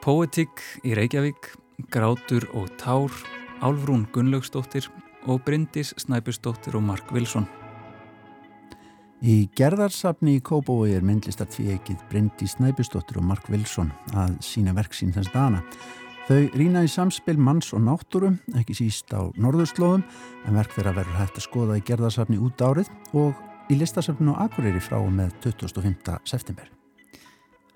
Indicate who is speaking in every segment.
Speaker 1: Poetik í Reykjavík, Grátur og Tár, Álfrún Gunnlaugsdóttir og Bryndis Snæbjörnsdóttir og Mark Wilson.
Speaker 2: Í gerðarsafni í Kópói er myndlistar tvíegið Bryndis Snæbjörnsdóttir og Mark Wilson að sína verksín þess dana. Þau rína í samspil manns og náttúru, ekki síst á norðurslóðum, en verk þeirra verður hægt að skoða í gerðarsafni út árið og í listasafninu á Akureyri frá með 25. september.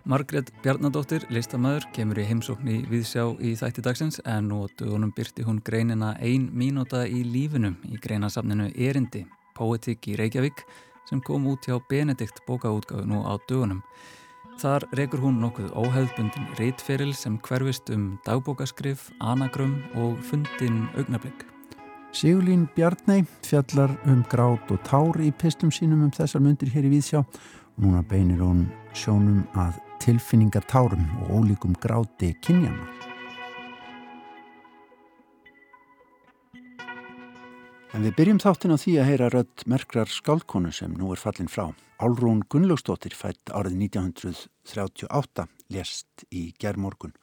Speaker 1: Margret Bjarnadóttir, listamæður, kemur í heimsókn í Viðsjá í þætti dagsins en nú dögunum byrti hún greinina ein mínúta í lífinum í greinasafninu Erindi, Poetik í Reykjavík sem kom út hjá Benedikt bókaútgáðu nú á dögunum. Þar rekur hún nokkuð óhefðbundin reitferil sem hverfist um dagbókaskrif, anagrum og fundin augnablík.
Speaker 2: Sigurlín Bjarnei fjallar um grát og tár í pistum sínum um þessar myndir hér í Víðsjá núna beinir hún sjónum að tilfinningatárum og ólíkum gráti kynjana. En við byrjum þáttin á því að heyra rödd merkrar skálkonu sem nú er fallin frá. Álrún Gunnlaugstóttir fætt árið 1938, lest í gerðmorgun.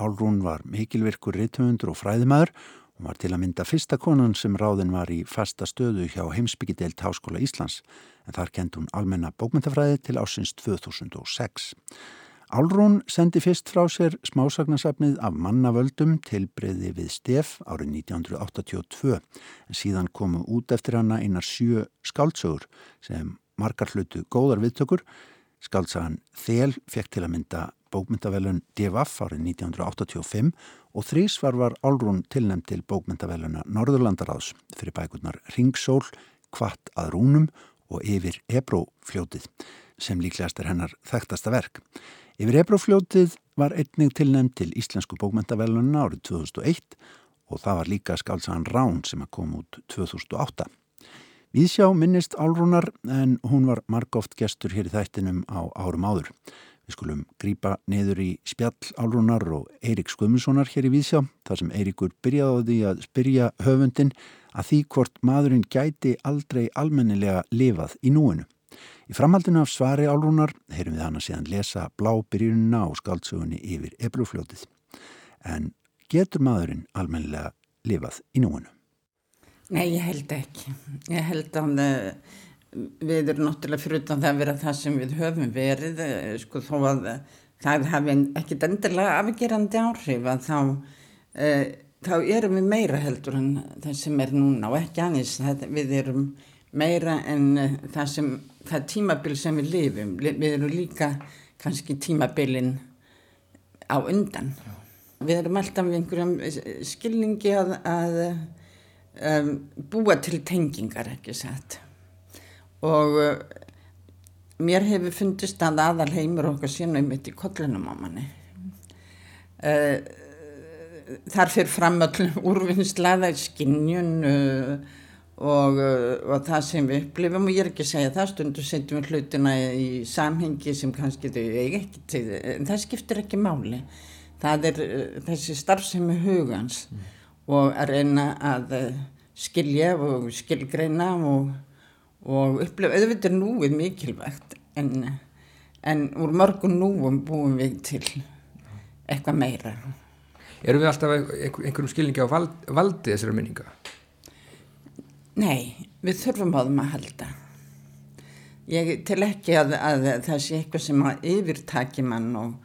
Speaker 2: Álrún var mikilvirkur rithöfundur og fræðimæður Hún var til að mynda fyrsta konan sem ráðin var í fasta stöðu hjá heimsbyggidelt Háskóla Íslands en þar kent hún almenna bókmyndafræði til ásins 2006. Álrún sendi fyrst frá sér smásagnasafnið af mannavöldum til breyði við Stef árið 1982 en síðan komu út eftir hana einar sjö skáldsögur sem margar hlutu góðar viðtökur. Skáltsagan Þel fekk til að mynda bókmyndavelun DFF árið 1985 og þrísvar var Álrún tilnæmt til bókmyndaveluna Norðurlandaráðs fyrir bækurnar Ringsól, Kvart að rúnum og Yfir Ebrófljótið sem líklegast er hennar þekktasta verk. Yfir Ebrófljótið var einning tilnæmt til Íslensku bókmyndaveluna árið 2001 og það var líka skálsagan Rán sem að koma út 2008. Víðsjá minnist Álrúnar en hún var margóft gestur hér í þættinum á árum áður. Við skulum grýpa niður í spjall Álrunar og Eirik Skumusonar hér í Vísjá þar sem Eirikur byrjaði á því að spyrja höfundin að því hvort maðurinn gæti aldrei almennilega lifað í núinu. Í framhaldinu af svari Álrunar heyrum við hann að síðan lesa blá byrjunina á skaldsögunni yfir eblufljótið. En getur maðurinn almennilega lifað í núinu?
Speaker 3: Nei, ég held ekki. Ég held að það við erum náttúrulega fyrir utan það að vera það sem við höfum verið eh, sko þó að það hafi ekkit endilega afgerandi áhrif að þá e, þá erum við meira heldur en það sem er núna og ekki annars við erum meira en e, það sem það tímabil sem við lifum. Við erum líka kannski tímabilin á undan. Já. við erum alltaf við einhverjum skilningi að, að um, búa til tengingar ekki satt og uh, mér hefur fundist að aðal heimur okkar sína um mitt í kollunum á manni. Uh, þar fyrir fram öllum úrvinnslaða skinnjun uh, og, og það sem við upplifum. Og ég er ekki að segja það stundu setjum við hlutina í samhengi sem kannski þau eigi ekki til en það skiptir ekki máli. Það er þessi starfsemi hugans mm. og að reyna að skilja og skilgreina og og upplifa auðvitað núið mikilvægt en, en úr mörgum núum búum við til eitthvað meira
Speaker 4: Erum við alltaf einhverjum skilningi á vald, valdi þessari minninga?
Speaker 3: Nei, við þurfum á þeim að halda ég til ekki að, að það sé eitthvað sem að yfirtaki mann og,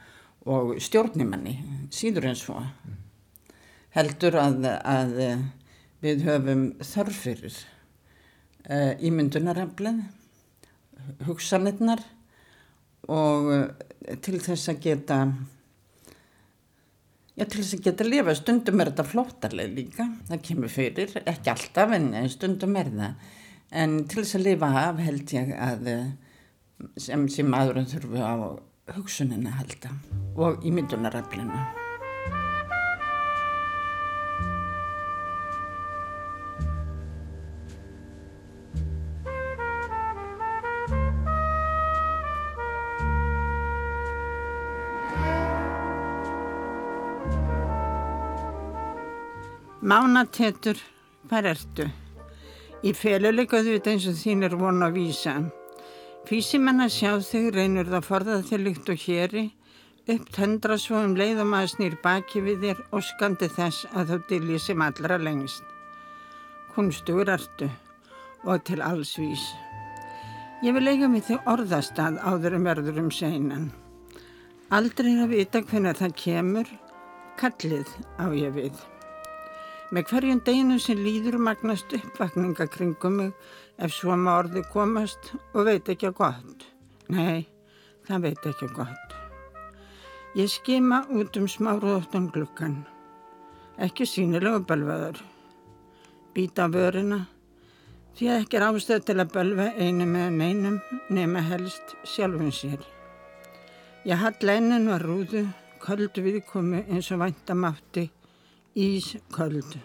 Speaker 3: og stjórni manni síður en svo mm. heldur að, að við höfum þörfyrir uh, ímyndunaraflið, hugsanirnar og uh, til þess að geta, já til þess að geta að lifa, stundum er þetta flóttarlega líka, það kemur fyrir, ekki alltaf en stundum er það, en til þess að lifa af held ég að eh, sem, sem aðurinn þurfu á hugsunina halda og ímyndunaraflinu. Mánatettur, hvað ertu? Í féluleikaðu þetta eins og þín er von að vísa.
Speaker 5: Físimenn að sjá þig reynur það forðað þig líkt og héri, upptendra svo um leið og maður snýr baki við þér og skandi þess að þú dilji sem allra lengst. Kunstugur ertu og til allsvís. Ég vil eiga mig þig orðastað áður um verður um seinan. Aldrei að vita hvernig það kemur, kallið á ég við. Með hverjum deginu sem líður magnast uppvakninga kringum mig ef svo maður orði komast og veit ekki að gott. Nei, það veit ekki að gott. Ég skima út um smáruðóttan glukkan. Ekki sínilegu belvaður. Býta vörina. Því að ekki er ástöð til að belva einu með neinum nema helst sjálfum sér. Ég hatt leinin var rúðu, köld viðkomi eins og væntamátti ís köld.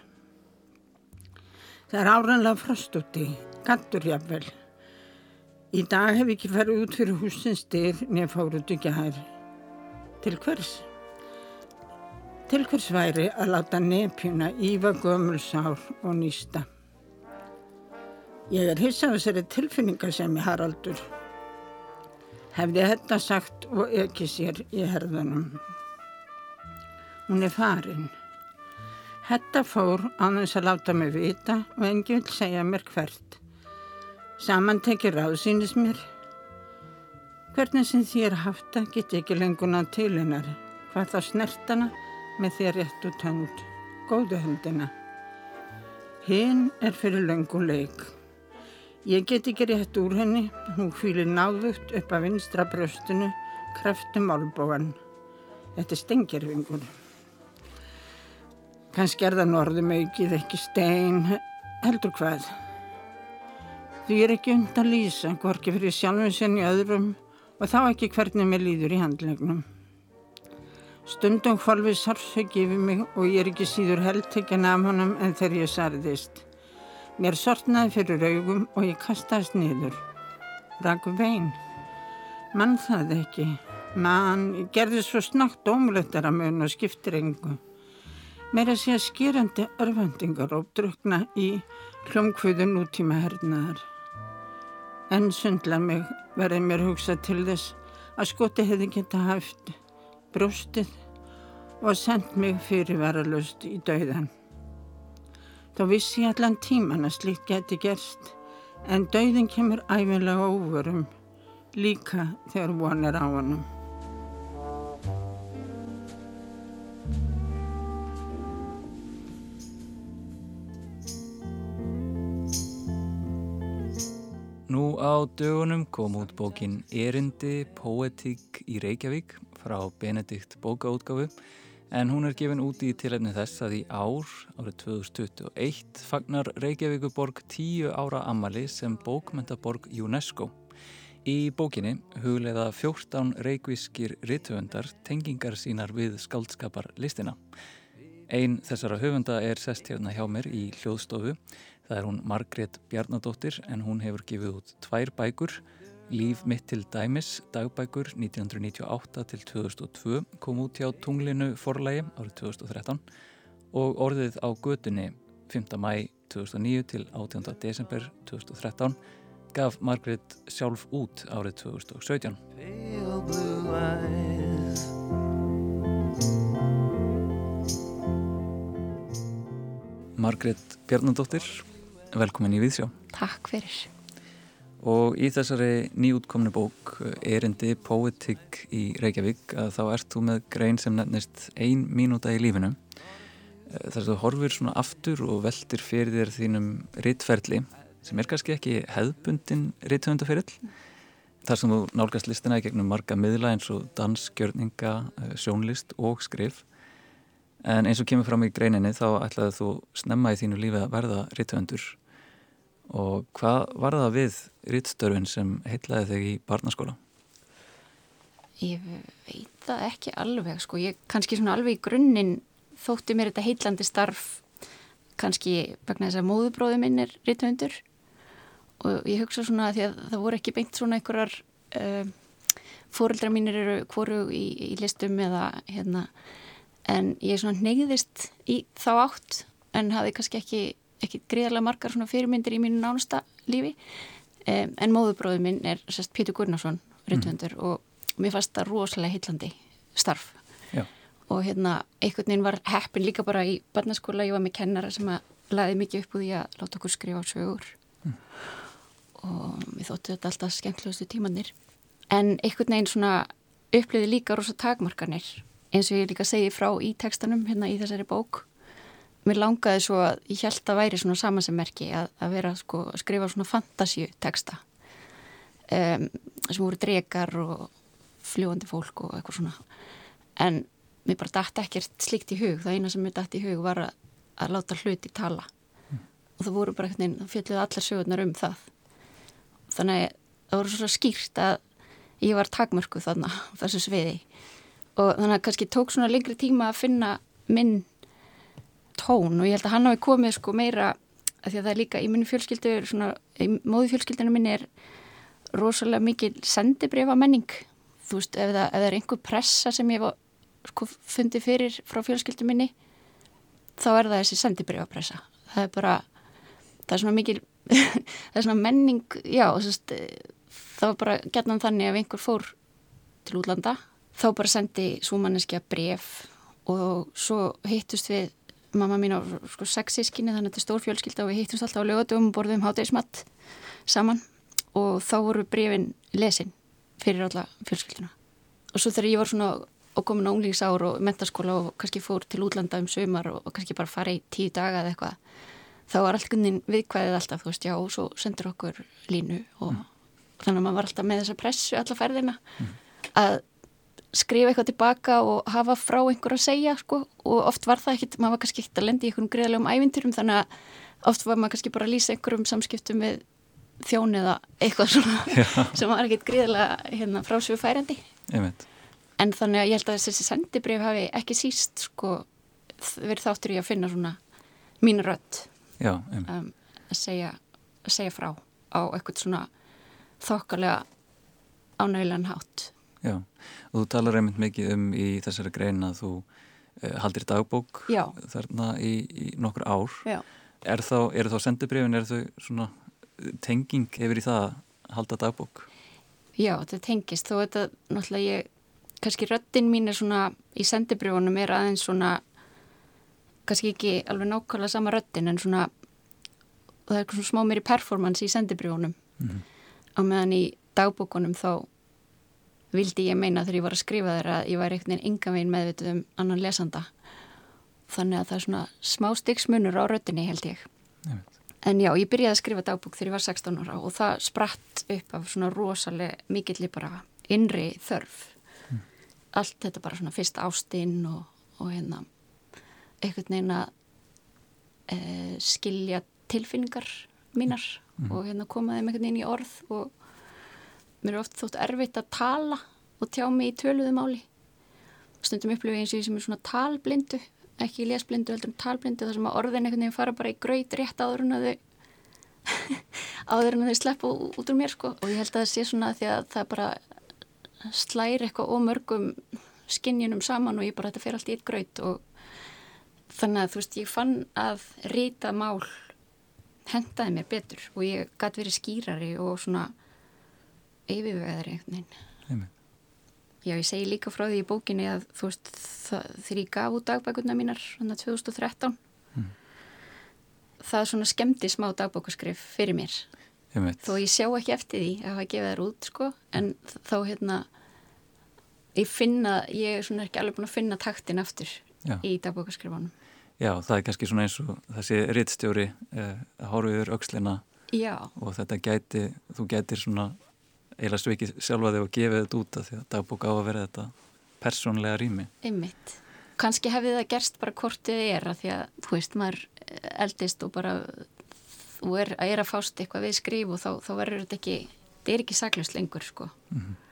Speaker 5: Það er áranlega frost úti, gattur jafnvel. Í dag hef ég ekki farið út fyrir húsins styr nefn fór út ekki hær. Til hvers? Til hvers væri að láta nefjuna ífa gömulsár og nýsta. Ég er hissað þessari tilfinninga sem ég haraldur. Hefði þetta sagt og ekki sér í herðunum. Hún er farin. Hetta fór á þess að láta mig vita og engi vil segja mér hvert. Saman tekir ráðsýnis mér. Hvernig sem þér hafta get ekki lenguna til hennar. Hvað þá snertana með þér rétt og tönd. Góðu höndina. Hinn er fyrir lengu leik. Ég get ekki rétt úr henni. Hún fýlir náðugt upp af vinstra bröstinu, kreftum álbóan. Þetta er stengirfingur. Kannski er það norðum aukið ekki stein, heldur hvað. Því er ekki und að lýsa, hvorki fyrir sjálfum sinni öðrum og þá ekki hvernig mér líður í handlegnum. Stundum hvalfið sarfsveik yfir mig og ég er ekki síður heldtekjan af honum en þegar ég sarðist. Mér sortnaði fyrir augum og ég kastaðist niður. Ræk vein. Mann það ekki. Mann, gerði svo snakkt ómulettar að mun og skiptir engu meira að skýrandi örfendingar og drukna í hljómkvöðu nútíma hernaðar. En sundla mig verði mér hugsað til þess að skoti hefði geta haft brústið og sendt mig fyrirvaralust í dauðan. Þá vissi ég allan tíman að slíkt geti gerst en dauðin kemur æfinlega óverum líka þegar von er á hannum.
Speaker 1: Nú á dögunum kom út bókin Erindi Poetík í Reykjavík frá Benedikt bókaútgáfu en hún er gefin út í tilefni þess að í ár, árið 2021, fagnar Reykjavíkuborg tíu ára ammali sem bókmentaborg UNESCO. Í bókinni hugleiða 14 reykvískir ritthöfundar tengingar sínar við skaldskapar listina. Einn þessara höfunda er sest hérna hjá mér í hljóðstofu Það er hún Margrét Bjarnadóttir en hún hefur gefið út tvær bækur, Líf mitt til dæmis, dagbækur 1998 til 2002 kom út hjá Tunglinu forlægi árið 2013 og orðið á götunni 5. mæ 2009 til 18. desember 2013 gaf Margrét sjálf út árið 2017. Margrét Bjarnadóttir Velkomin í Víðsjá.
Speaker 6: Takk fyrir.
Speaker 1: Og í þessari nýjútkomnu bók Erindi Poetic í Reykjavík að þá ert þú með grein sem nefnist ein mínúta í lífinu. Eh, þar þú horfir svona aftur og veldir fyrir þér þínum rittferðli sem er kannski ekki hefðbundin ritthöndaferill. Þar sem þú nálgast listina í gegnum marga miðla eins og dans, gjörninga, eh, sjónlist og skrif. En eins og kemur fram í greininni þá ætlaði þú snemma í þínu lífi að verða ritthöndur og hvað var það við rittstörfin sem heitlaði þig í barnaskóla?
Speaker 6: Ég veit það ekki alveg sko, ég kannski svona alveg í grunninn þótti mér þetta heitlandi starf kannski vegna þess að móðubróði minn er ritthöndur og ég hugsa svona að, að það voru ekki beint svona einhverjar uh, fóreldra mínir eru hvoru í, í listum eða hérna en ég svona neyðist í þá átt en hafi kannski ekki ekki gríðarlega margar svona fyrirmyndir í mínu nánusta lífi um, en móðubróður minn er sérst Pítur Gunnarsson, rittvöndur mm. og mér fannst það rosalega hillandi starf
Speaker 1: Já.
Speaker 6: og hérna einhvern veginn var heppin líka bara í barnaskóla, ég var með kennara sem að laði mikið upp úr því að láta okkur skrifa sögur mm. og við þóttu þetta alltaf skemmtilegustu tímanir en einhvern veginn svona uppliði líka rosa takmarkanir eins og ég líka segi frá í tekstanum hérna í þessari bók mér langaði svo að ég held að væri svona samansemmerki að, að vera sko að skrifa svona fantasíu teksta um, sem voru drekar og fljóandi fólk og eitthvað svona. En mér bara dætti ekkert slikt í hug. Það eina sem mér dætti í hug var að, að láta hluti tala. Mm. og það voru bara eitthvað, það fjalluði allar sögurnar um það. Þannig að það voru svona skýrt að ég var takmörku þarna þessu sviði og þannig að kannski tók svona lengri tíma að finna minn tón og ég held að hann hafi komið sko meira að því að það er líka í minni fjölskyldu svona, í móðu fjölskyldinu minni er rosalega mikil sendibrifa menning. Þú veist, ef það, ef það er einhver pressa sem ég var sko fundið fyrir frá fjölskyldu minni þá er það þessi sendibrifa pressa það er bara, það er svona mikil það er svona menning já, sest, það var bara gætnan þannig að einhver fór til útlanda þá bara sendi súmanneskja bref og svo hittust við mamma mín á sko, sexískinni þannig að þetta er stór fjölskylda og við hittumst alltaf á lögatum og borðum hátægismatt saman og þá voru brefin lesin fyrir alla fjölskylduna og svo þegar ég var svona okkomin á unglíksár og mentaskóla og kannski fór til útlanda um sömar og, og kannski bara fara í tíu daga eða eitthvað þá var allkunnin viðkvæðið alltaf þú veist já og svo sendur okkur línu og mm. þannig að maður var alltaf með þessa pressu alla ferðina mm. að skrifa eitthvað tilbaka og hafa frá einhver að segja sko. Og oft var það ekkit, maður var kannski ekkit að lendi í einhvern greiðlegum ævintyrum þannig að oft var maður kannski bara að lýsa einhverjum samskiptum við þjón eða eitthvað svona sem var ekkit greiðlega hérna, frásöfu færandi en þannig að ég held að þessi sendibrif hafi ekki síst sko verið þáttur í að finna svona mín rött um, að segja að segja frá á eitthvað svona þokkalega ánægilegan hátt
Speaker 1: Já, og þú talar einmitt mikið um í þessari grein að þú uh, haldir dagbók
Speaker 6: Já.
Speaker 1: þarna í, í nokkur ár.
Speaker 6: Já.
Speaker 1: Er þá, þá sendibrifin, eru þau svona tenging hefur í það að halda dagbók?
Speaker 6: Já, þetta tengist, þó þetta náttúrulega ég, kannski röttin mín er svona í sendibrifunum er aðeins svona, kannski ekki alveg nákvæmlega sama röttin en svona, það er svona smá mér í performance í sendibrifunum mm -hmm. á meðan í dagbókunum þá vildi ég meina þegar ég var að skrifa þeirra að ég væri einhvern veginn enga veginn meðvitið um annan lesanda þannig að það er svona smá styggsmunur á röttinni held ég Nei. en já, ég byrjaði að skrifa dagbúk þegar ég var 16 ára og það spratt upp af svona rosalega mikill bara innri þörf mm. allt þetta bara svona fyrst ástinn og, og hérna einhvern veginn að e, skilja tilfinningar mínar mm. og hérna komaði með einhvern veginn í orð og mér er oft þótt erfitt að tala og tjá mig í töluðumáli stundum upplöfu eins og ég sem er svona talblindu ekki lesblindu heldur um talblindu þar sem að orðin einhvern veginn fara bara í gröyt rétt áður en að þau áður en að þau sleppu út úr mér sko. Og ég held að það sé svona því að það bara slæri eitthvað ómörgum skinnjunum saman og ég bara þetta fer allt í eitt gröyt og þannig að þú veist ég fann að rýta mál hendaði mér betur og ég gæti verið skýrari og svona yfirvegaður einhvern veginn Já, ég segi líka frá því í bókinni að þú veist, þegar ég gaf út dagbækurna mínar hann að 2013 mm. það svona skemmti smá dagbókuskrif fyrir mér
Speaker 1: ég
Speaker 6: þó ég sjá ekki eftir því að hafa gefið þær út sko, en þá hérna ég finna, ég er svona ekki alveg búin að finna taktin aftur Já. í dagbókuskrifanum
Speaker 1: Já, það er kannski svona eins og þessi rittstjóri eh, yfir aukslina
Speaker 6: Já.
Speaker 1: og þetta gæti, þú gætir svona eiginlega svikið sjálfa þig og gefið þetta út af því að dagbók á að vera þetta persónlega rými.
Speaker 6: Einmitt. Kanski hefði það gerst bara hvort þið er að því að, þú veist, maður eldist og bara, þú er, er að fást eitthvað við skrif og þá, þá verður þetta ekki, þetta er ekki saglust lengur, sko. Mm -hmm.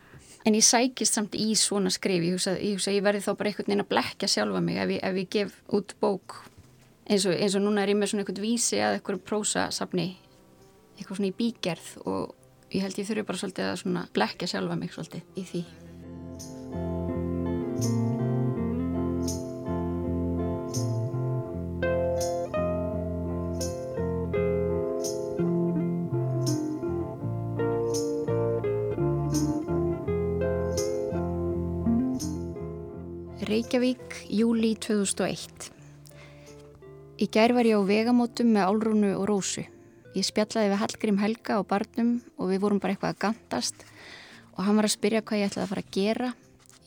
Speaker 6: En ég sækist samt í svona skrif, ég hugsa, hugsa, ég verði þá bara einhvern veginn að blekja sjálfa mig ef ég, ef ég gef út bók eins og, eins og núna er ég með svona einhvern vísi að einhverjum prósasafni, eitthvað svona í bígerð og ég held ég þurfi bara svolítið að svona blekja sjálfa mig svolítið í því Reykjavík, júli 2001. Í gær var ég á vegamótum með Álrúnu og Rósu. Ég spjallaði við Hallgrím Helga og barnum og við vorum bara eitthvað að gandast og hann var að spyrja hvað ég ætlaði að fara að gera.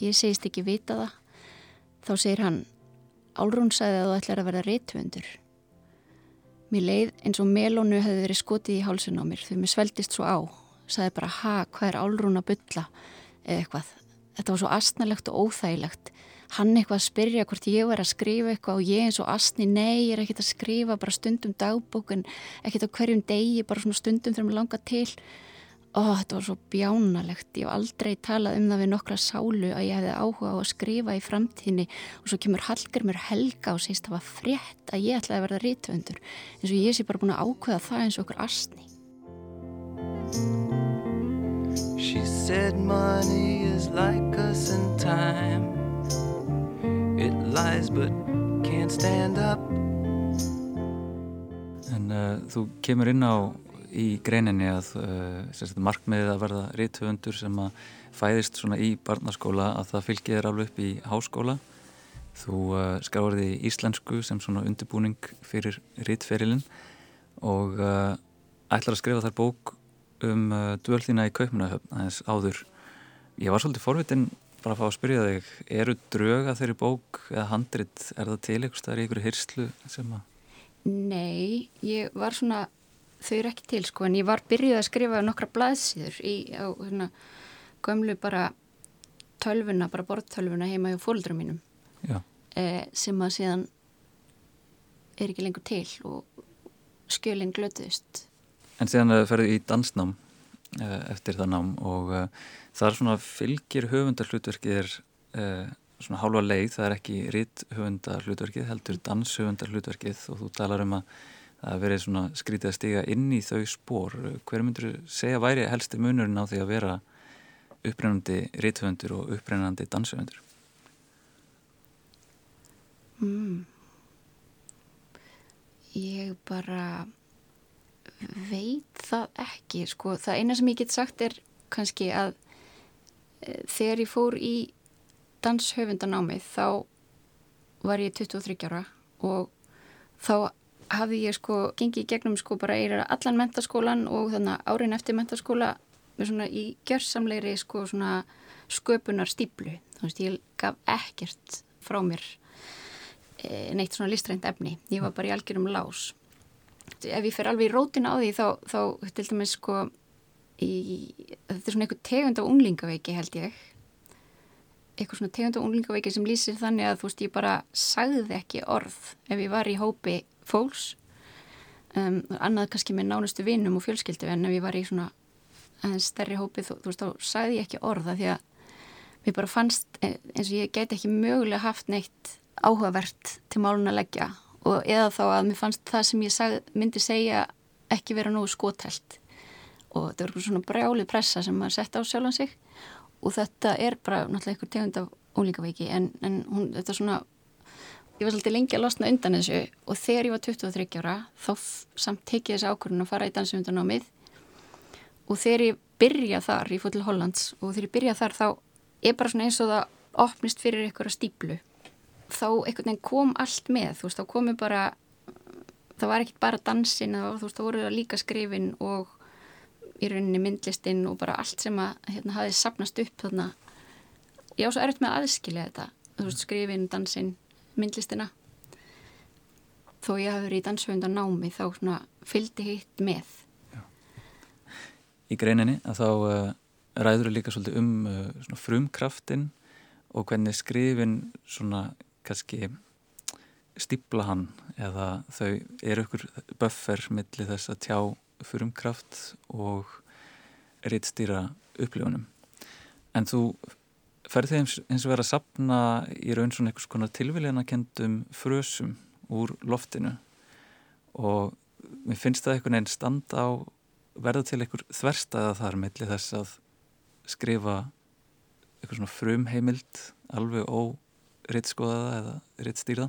Speaker 6: Ég segist ekki vita það. Þá segir hann, Álrún sagði að þú ætlaði að vera réttvöndur. Mér leið eins og melónu hefði verið skotið í hálsun á mér því mér sveldist svo á. Saði bara, ha, hvað er Álrún að bylla eða eitthvað. Þetta var svo astnalegt og óþægilegt. Hann eitthvað að spyrja hvort ég var að skrifa eitthvað og ég eins og astni, nei, ég er ekkert að skrifa bara stundum dagbókun, ekkert á hverjum degi, bara svona stundum þegar maður langar til. Ó, þetta var svo bjánalegt. Ég hef aldrei talað um það við nokkra sálu að ég hefði áhuga á að skrifa í framtíðinni og svo kemur Hallgar mér helga og segist það var frétt að ég ætlaði að verða rítvöndur eins og ég sé bara búin að ákveða það eins og okkur astni. She said money is like us in time It lies but can't stand up
Speaker 1: En uh, þú kemur inn á í greininni að uh, markmiðið að verða rítvöndur sem að fæðist svona í barnaskóla að það fylgir þér alveg upp í háskóla þú uh, skráður því íslensku sem svona undirbúning fyrir rítferilinn og uh, ætlar að skrifa þar bók um uh, dvöldina í Kaupmannahöfn aðeins áður. Ég var svolítið forvitin bara að fá að spyrja þig, eru dröga þeirri bók eða handrit, er það til eitthvað, er ykkur hyrslu sem að?
Speaker 6: Nei, ég var svona, þau eru ekki til sko, en ég var byrjuð að skrifa nokkra blaðsýður í á hérna gömlu bara tölvuna, bara borðtölvuna heima hjá fólkdra mínum eh, sem að síðan er ekki lengur til og skjölinn glötuðist
Speaker 1: En síðan uh, ferðu í dansnám eftir það nám og uh, það er svona fylgir höfundar hlutverkið er svona hálfa leið, það er ekki ritt höfundar hlutverkið, heldur danshöfundar hlutverkið og þú talar um að það verið svona skrítið að stiga inn í þau spór. Hver myndur segja væri helsti munurinn á því að vera upprennandi ritthöfundur og upprennandi danshöfundur?
Speaker 6: Mm. Ég bara veit það ekki sko, það eina sem ég get sagt er kannski að e, þegar ég fór í danshöfundanámið þá var ég 23 ára og þá hafði ég sko gengið gegnum sko bara eira allan mentaskólan og þannig árin eftir mentaskóla með svona í gjörsamleiri sko svona sköpunar stíplu þú veist ég gaf ekkert frá mér e, neitt svona listrænt efni, ég var bara í algjörum lás ef ég fer alveg í rótina á því þá, þá til dæmis sko í, þetta er svona eitthvað tegund af unglingaveiki held ég. Eitthvað svona tegund af unglingaveiki sem lýsir þannig að þú veist ég bara sagði ekki orð ef ég var í hópi fólks. Um, annað kannski með nánustu vinnum og fjölskyldu en ef ég var í svona stærri hópi þú, þú veist þá sagði ég ekki orða því að mér bara fannst e, eins og ég get ekki mögulega haft neitt áhugavert til málun að leggja og eða þá að mér fannst það sem ég sag, myndi segja ekki vera nógu skotelt. Og þetta er svona brjálið pressa sem maður setja á sjálfan sig. Og þetta er bara náttúrulega einhver tegund af ólíkaveiki en, en hún, þetta er svona ég var svolítið lengi að losna undan þessu og þegar ég var 23 ára þá samt tekið þessi ákvörðun að fara í dansumundanámið og þegar ég byrja þar, ég fór til Hollands og þegar ég byrja þar þá er bara svona eins og það opnist fyrir einhverja stíplu þá einhvern veginn kom allt með þú veist, þá komi bara það var ekkit bara dansin, þú veist, þá voru það líka skrifin og í rauninni myndlistinn og bara allt sem að hérna, hafi sapnast upp þarna. Ég á svo erfitt með að aðskilja þetta þú veist, skrifin, dansin, myndlistina. Þó ég hafi verið í dansfjönda námi þá svona fylgdi hitt með. Já.
Speaker 1: Í greininni að þá uh, ræður líka svolítið um uh, frumkraftin og hvernig skrifin svona kannski stibla hann eða þau eru ykkur buffer millir þess að tjá fyrumkraft og rittstýra upplifunum. En þú ferði þeim eins og verið að sapna í raun svona einhvers konar tilvílinakendum frösum úr loftinu og mér finnst það einhvern veginn standa á verða til einhver þverstaða þar millir þess að skrifa eitthvað svona frumheimild alveg ó rittskoðaða eða rittstýrða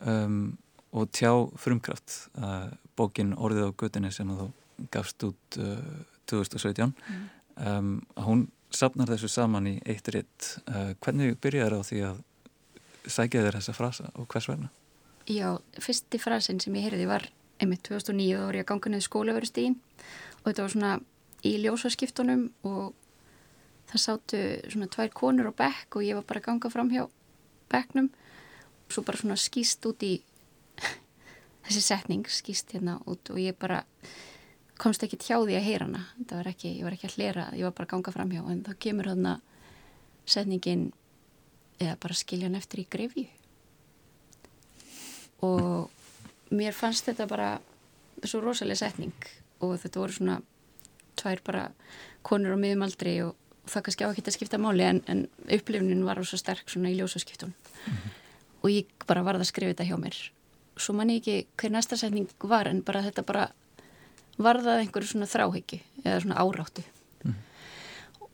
Speaker 1: um, og tjá frumkraft uh, bókin Orðið á göttinni sem þú gafst út uh, 2017 mm. um, hún sapnar þessu saman í eitt ritt uh, hvernig byrjar á því að sækja þér þessa frasa og hvers vegna?
Speaker 6: Já, fyrsti frasin sem ég heyrði var einmitt 2009 og þá var ég að ganga niður skólaverustíðin og þetta var svona í ljósaskiptunum og það sátu svona tvær konur á bekk og ég var bara að ganga fram hjá bekknum. Og svo bara svona skýst út í þessi setning skýst hérna út og ég bara komst ekki tjá því að heyra hana. Það var ekki, ég var ekki að hlera, ég var bara að ganga fram hjá en þá kemur þarna setningin eða bara skilja hann eftir í grefju og mér fannst þetta bara svo rosalega setning. Og þetta voru svona tvær bara konur á miðum aldrei og það kannski á að skipta máli en, en upplifunin var svo sterk svona í ljósaskiptun mm -hmm. og ég bara varð að skrifa þetta hjá mér svo man ég ekki hver næsta setning var en bara þetta bara varðað einhverju svona þráheggi eða svona áráttu mm -hmm.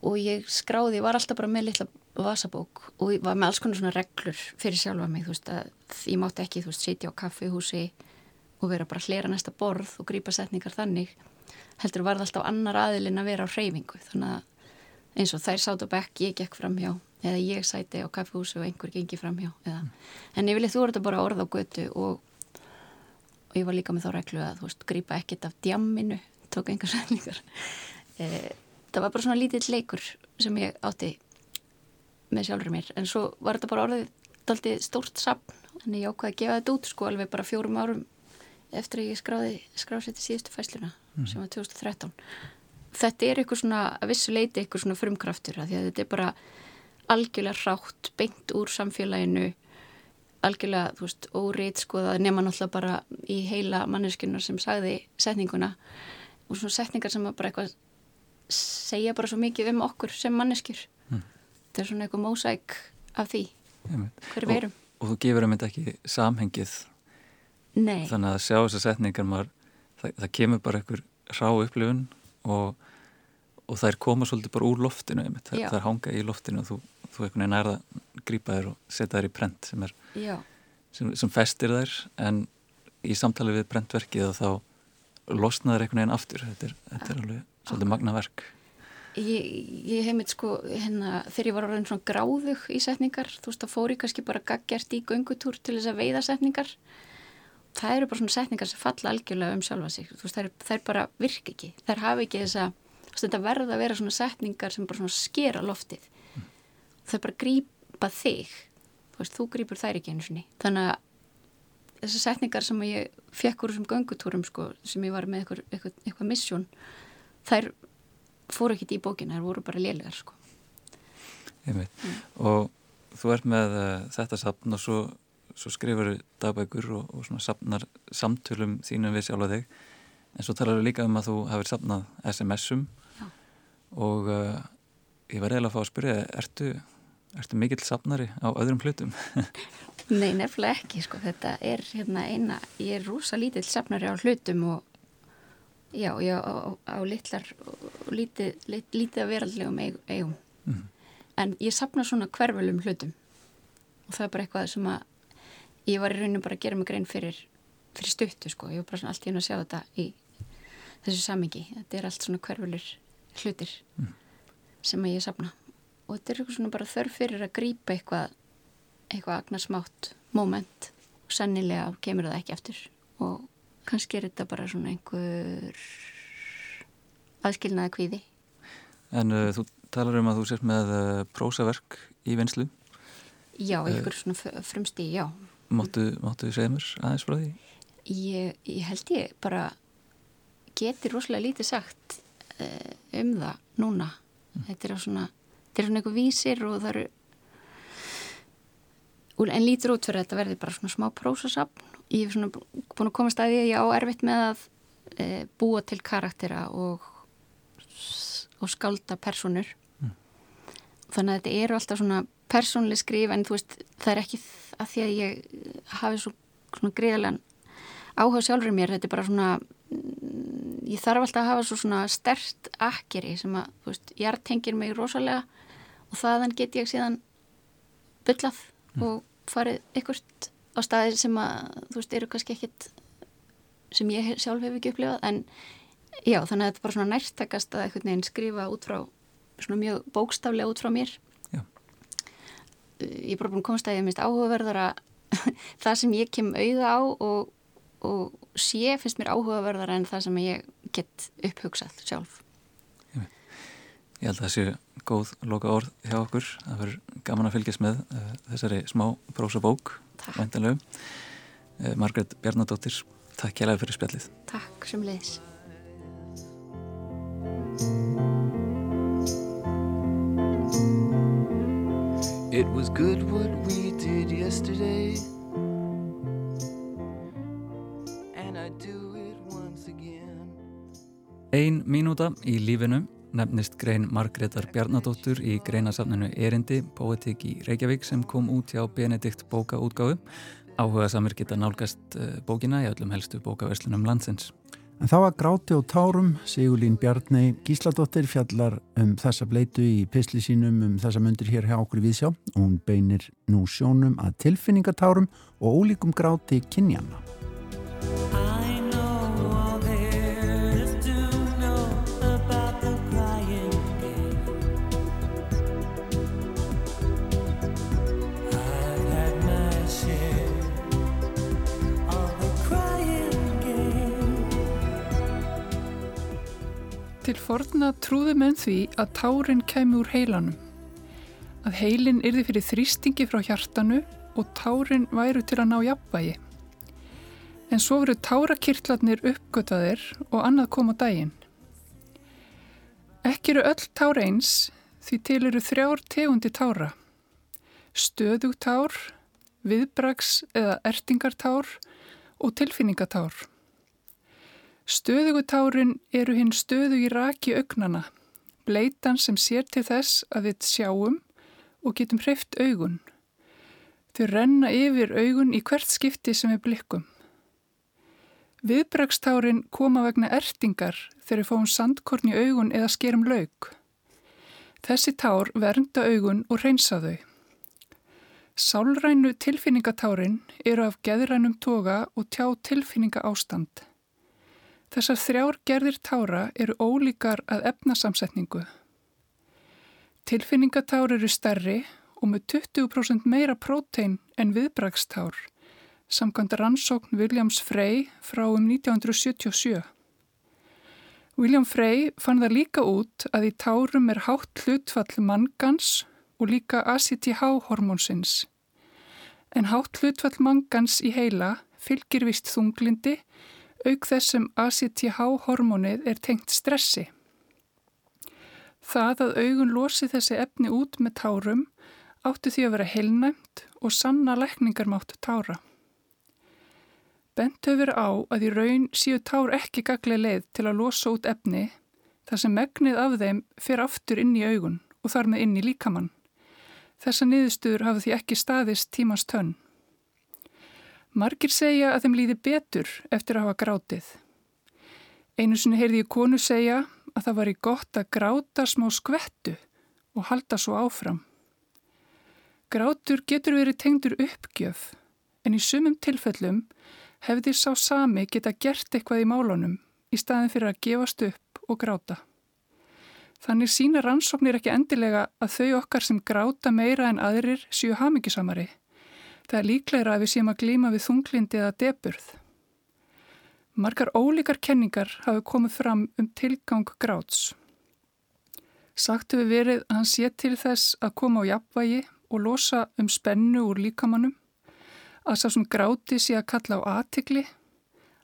Speaker 6: og ég skráði, ég var alltaf bara með litla vasabók og ég var með alls konar svona reglur fyrir sjálfa mig, þú veist að ég mátti ekki, þú veist, sitja á kaffihúsi og vera bara að hlera næsta borð og grýpa setningar þannig heldur var það alltaf annar aðilinn að vera á hreyfingu þannig að eins og þær sátt á bekk ég gekk fram hjá eða ég sæti á kaffehúsu og einhver gengi fram hjá eða. en ég vilja þú verður bara orða á götu og, og ég var líka með þá reglu að þú veist, grýpa ekkit af djamminu tók einhver setningar e, það var bara svona lítill leikur sem ég átti með sjálfur mér en svo var þetta bara orðið daldi stórt sapn en ég ákvaði að gefa þetta út sko alveg bara fjórum árum eftir að ég skráði skráðsett í síðustu fæsluna mm. sem var 2013 þetta er eitthvað svona að vissu leiti eitthvað svona frumkraftur að því að þetta er bara algjörlega rátt beint úr samfélaginu algjörlega, þú veist, óreit sko það nema náttúrulega bara í heila manneskunar sem sagði setninguna. Og svona setningar sem bara eitthvað segja bara svo mikið um okkur sem manneskjur. Mm. þetta er svona eitthvað mósæk af því. Hverju verum
Speaker 1: og, og þú gefur um þetta ekki samhengið.
Speaker 6: Nei.
Speaker 1: þannig að sjá þessar setningar maður, það, það kemur bara einhver rá upplifun og, og það er koma svolítið bara úr loftinu það, það er hanga í loftinu og þú, þú eitthvað nærða grípa þér og setja þér í prent sem, er, sem, sem festir þær en í samtali við prentverkið þá losnaður einhvern veginn aftur. Þetta er, þetta er alveg svolítið magna verk
Speaker 6: Ég, ég hef mitt sko hérna, þegar ég var orðin svona gráðug í setningar þú veist þá fór ég kannski bara gaggjart í göngutúr til þess að veiða setningar það eru bara svona setningar sem falla algjörlega um sjálfa sig, þú veist, er bara virk ekki, það hafi ekki þess að þetta verða að vera svona setningar sem bara svona skera loftið mm. er bara að grípa þig þú veist, þú grípur þær ekki einu sinni þannig að þessar setningar sem ég fekk úr þessum göngutúrum sko, sem ég var með eitthvað, eitthvað, eitthvað missjón þær fóru ekkit í bókina, þær voru bara lélegar sko.
Speaker 1: mm. og þú ert með uh, þetta sapn og svo svo skrifur dagbækur og, og svona sapnar samtölum þínum við sjálfa þig. En svo talar við líka um að þú hafið sapnað SMS-um og uh, ég var reyðilega að fá að spyrja ertu, ertu mikill sapnari á öðrum hlutum?
Speaker 6: Nei, nefnilega ekki sko, þetta er hérna eina ég er rosa lítill sapnari á hlutum og já, já á, á litlar lítið, lit, lítið að veraldlegum eigum mm. en ég sapna svona hverfölum hlutum. Og það er bara eitthvað sem að ég var í rauninu bara að gera mig grein fyrir, fyrir stuttu sko, ég var bara svona allt í hennu að sjá þetta í þessu samingi, þetta er allt svona hverfulur hlutir mm. sem að ég sapna og þetta er eitthvað svona bara þörf fyrir að grýpa eitthvað eitthvað agnarsmátt moment. Og sannilega kemur það ekki eftir og kannski er þetta bara svona einhver aðskilnaði kvíði.
Speaker 1: En uh, þú talar um að þú sért með uh, prósaverk í vinslu
Speaker 6: Já, einhver uh, svona frumstíð, já
Speaker 1: Máttu, máttu segja mér aðeins frá því?
Speaker 6: Ég, ég held ég bara geti rosalega lítið sagt uh, um það núna. Mm. Þetta er svona, þetta er svona eitthvað vísir og það eru en lítur út fyrir að þetta verði bara svona smá prósasapn. Ég hef svona búin að koma staðið að ég á erfitt með að uh, búa til karaktera og, og skálda personur. Mm. Þannig að þetta eru alltaf svona persónlega skrif en þú veist það er ekki að því að ég hafi svo, svona greiðalega áhuga sjálfur mér, þetta er bara svona mm, ég þarf alltaf að hafa svo svona stert akkeri sem að þú veist, ég tengir mig rosalega og þaðan get ég síðan byllað mm. og farið ykkurt á staðir sem að þú veist, eru kannski ekkit sem ég sjálf hef ekki upplifað en já, þannig að þetta er bara svona nærtakast að eitthvað neginn skrifa út frá svona mjög bókstaflega út frá mér ég er bara búin að komast að ég minnst áhugaverðara það sem ég kem auða á og, og sé finnst mér áhugaverðara en það sem ég get upphugsað sjálf.
Speaker 1: Ég held að það séu góð loka orð hjá okkur. Það verður gaman að fylgjast með uh, þessari smá prósa bók, væntanlegu. Uh, Margret Bjarnadóttir, takk kjælega fyrir spjallið.
Speaker 6: Takk sem leiðis. It was good what we did yesterday
Speaker 1: And I do it once again Ein mínúta í lífinu nefnist grein Margreðar Bjarnadóttur í greinasafninu Erindi, Poetik í Reykjavík sem kom út hjá Benedikt bókaútgáðu. Áhuga samir geta nálgast eh, bókina í öllum helstu bókaverslunum landsins.
Speaker 2: En þá að gráti og tárum, Sigurlín Bjarni Gísladóttir fjallar um þessa bleitu í pisli sínum um þessa myndir hér hjá okkur við sjá. Hún beinir nú sjónum að tilfinningatárum og ólíkum gráti kynjana.
Speaker 7: Til forna trúðu menn því að tárin kemi úr heilanum. Að heilin yrði fyrir þrýstingi frá hjartanu og tárin væru til að ná jafnvægi. En svo veru tárakirtlarnir uppgötaðir og annað kom á daginn. Ekki eru öll tár eins því til eru þrjár tegundi tára. Stöðugtár, viðbrags eða ertingartár og tilfinningatár. Stöðugutárin eru hinn stöðu í raki augnana, bleitan sem sér til þess að við sjáum og getum hreift augun. Þau renna yfir augun í hvert skipti sem við blikkum. Viðbrakstárin koma vegna ertingar þegar við fáum sandkorn í augun eða skerum laug. Þessi tár vernda augun og reynsa þau. Sálrænu tilfinningatárin eru af geðrænum toga og tjá tilfinninga ástand. Þessar þrjár gerðir tára eru ólíkar að efnasamsetningu. Tilfinningatár eru stærri og með 20% meira prótein en viðbragstár, samkvæmt rannsókn Williams Frey frá um 1977. William Frey fann það líka út að í tárum er hátt hlutfall mangans og líka ACTH-hormónsins. En hátt hlutfall mangans í heila fylgir vist þunglindi auk þess sem ACTH-hormónið er tengt stressi. Það að augun losi þessi efni út með tárum áttu því að vera heilnæmt og sanna lekningarmátt tára. Bent hefur á að í raun síu tár ekki gaglega leið til að losa út efni þar sem megnið af þeim fer aftur inn í augun og þar með inn í líkamann. Þessa niðurstuður hafa því ekki staðist tímans tönn. Margir segja að þeim líði betur eftir að hafa grátið. Einu sinni heyrði ég konu segja að það var í gott að gráta smá skvettu og halda svo áfram. Grátur getur verið tengdur uppgjöf en í sumum tilfellum hefði sá sami geta gert eitthvað í málunum í staðin fyrir að gefast upp og gráta. Þannig sína rannsóknir ekki endilega að þau okkar sem gráta meira en aðrir séu hamingisamari Það er líklegra að við séum að glíma við þunglindi eða deburð. Margar ólíkar kenningar hafi komið fram um tilgang gráts. Sagt hefur verið að hann sé til þess að koma á jafnvægi og losa um spennu úr líkamannum, að sá sem gráti sé að kalla á aðtikli,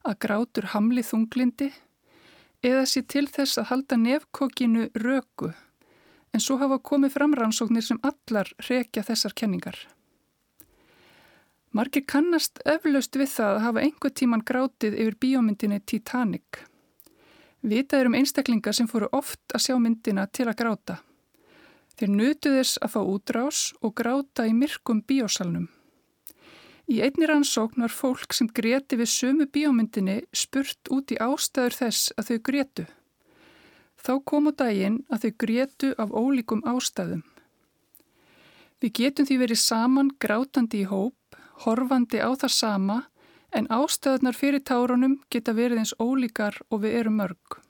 Speaker 7: að grátur hamli þunglindi eða sé til þess að halda nefkokinu röku, en svo hafa komið fram rannsóknir sem allar rekja þessar kenningar. Margir kannast eflaust við það að hafa einhver tíman grátið yfir bíómyndinni Titanic. Vitað er um einstaklingar sem fóru oft að sjá myndina til að gráta. Þeir nutu þess að fá útrás og gráta í myrkum bíósalnum. Í einni rannsókn var fólk sem greti við sömu bíómyndinni spurt út í ástæður þess að þau gretu. Þá kom á daginn að þau gretu af ólíkum ástæðum. Við getum því verið saman grátandi í hóp horfandi á það sama en ástöðunar fyrir tárunum geta verið eins ólíkar og við erum mörg.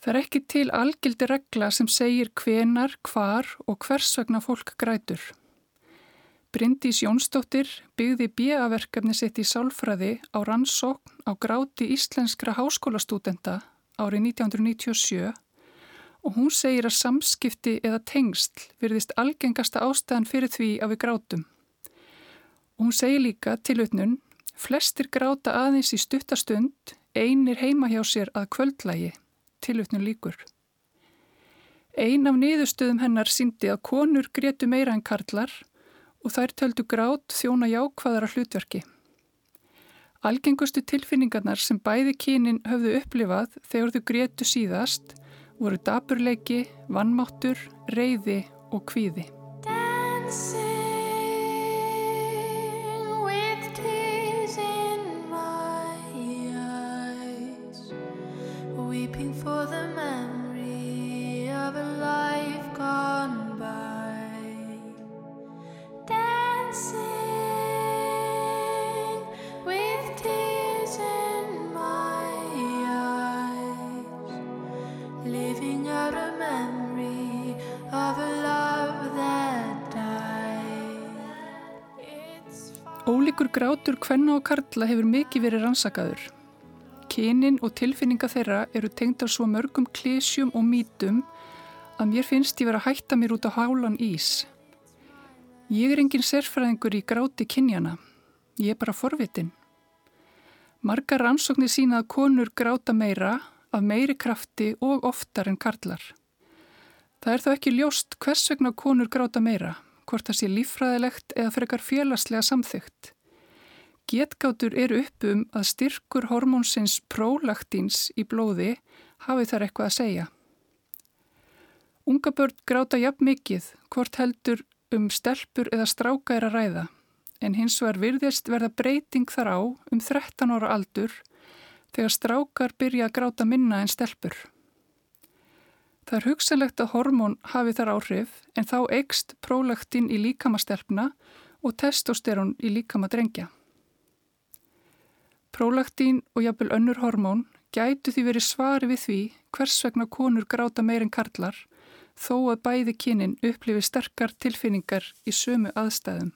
Speaker 7: Það er ekki til algildi regla sem segir hvenar, hvar og hvers vegna fólk grætur. Bryndís Jónsdóttir byggði bíaverkefni sitt í sálfræði á rannsókn á gráti íslenskra háskólastúdenda árið 1997 og hún segir að samskipti eða tengsl virðist algengasta ástæðan fyrir því að við grátum. Og hún segir líka til utnun, flestir gráta aðeins í stuttastund, einir heima hjá sér að kvöldlægi, til utnun líkur. Ein af niðurstöðum hennar síndi að konur grétu meira en karlar og þær töldu grát þjóna jákvæðara hlutverki. Algengustu tilfinningarnar sem bæði kynin höfðu upplifað þegar þau grétu síðast voru daburleiki, vannmáttur, reyði og kvíði. Ólíkur grátur hvenna og karla hefur mikið verið rannsakaður. Kynin og tilfinninga þeirra eru tengd af svo mörgum klísjum og mítum að mér finnst ég vera að hætta mér út á hálan ís. Ég er engin sérfræðingur í gráti kynjana. Ég er bara forvitin. Margar rannsóknir sína að konur gráta meira af meiri krafti og oftar en karlar. Það er þó ekki ljóst hvers vegna konur gráta meira hvort það sé líffræðilegt eða frekar félagslega samþygt. Getgátur eru upp um að styrkur hormónsins prólaktíns í blóði hafi þar eitthvað að segja. Unga börn gráta jafn mikið hvort heldur um stelpur eða stráka er að ræða, en hins vegar virðist verða breyting þar á um 13 ára aldur þegar strákar byrja að gráta minna en stelpur. Það er hugsanlegt að hormón hafi þar áhrif en þá eikst prólaktin í líkamastelpna og testosterón í líkamadrengja. Prólaktin og jafnvel önnur hormón gætu því verið svari við því hvers vegna konur gráta meirinn karlar þó að bæði kynin upplifi sterkar tilfinningar í sömu aðstæðum.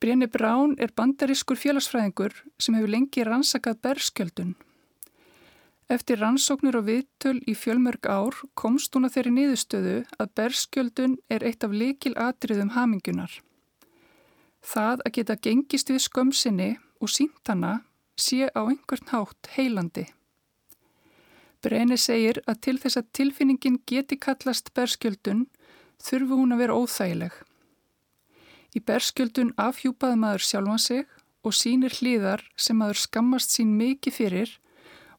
Speaker 7: Brenni Brán er bandarískur félagsfræðingur sem hefur lengi rannsakað berskjöldun Eftir rannsóknur og viðtöl í fjölmörg ár komst hún að þeirri niðurstöðu að berskjöldun er eitt af likil atriðum hamingunar. Það að geta gengist við skömsinni og sínt hana sé á einhvern hátt heilandi. Breni segir að til þess að tilfinningin geti kallast berskjöldun þurfu hún að vera óþægileg. Í berskjöldun afhjúpaði maður sjálfan sig og sínir hlýðar sem maður skammast sín mikið fyrir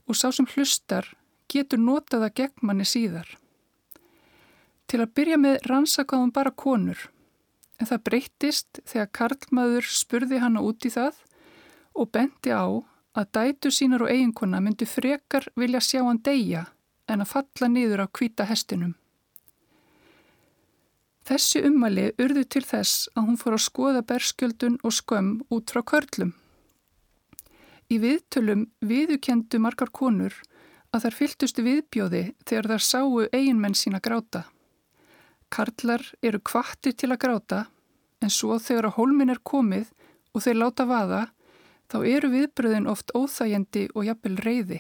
Speaker 7: og sá sem hlustar getur notaða gegn manni síðar. Til að byrja með rannsakaðum bara konur, en það breyttist þegar Karlmaður spurði hana út í það og bendi á að dætu sínar og eiginkona myndi frekar vilja sjá hann deyja en að falla niður á hvita hestinum. Þessi ummali urðu til þess að hún fór að skoða berskjöldun og skömm út frá körlum. Í viðtölum viðukendu margar konur að þær fyltustu viðbjóði þegar þær sáu eiginmenn sína gráta. Karlar eru kvartir til að gráta en svo þegar að hólmin er komið og þeir láta vaða þá eru viðbröðin oft óþægjandi og jafnvel reyði.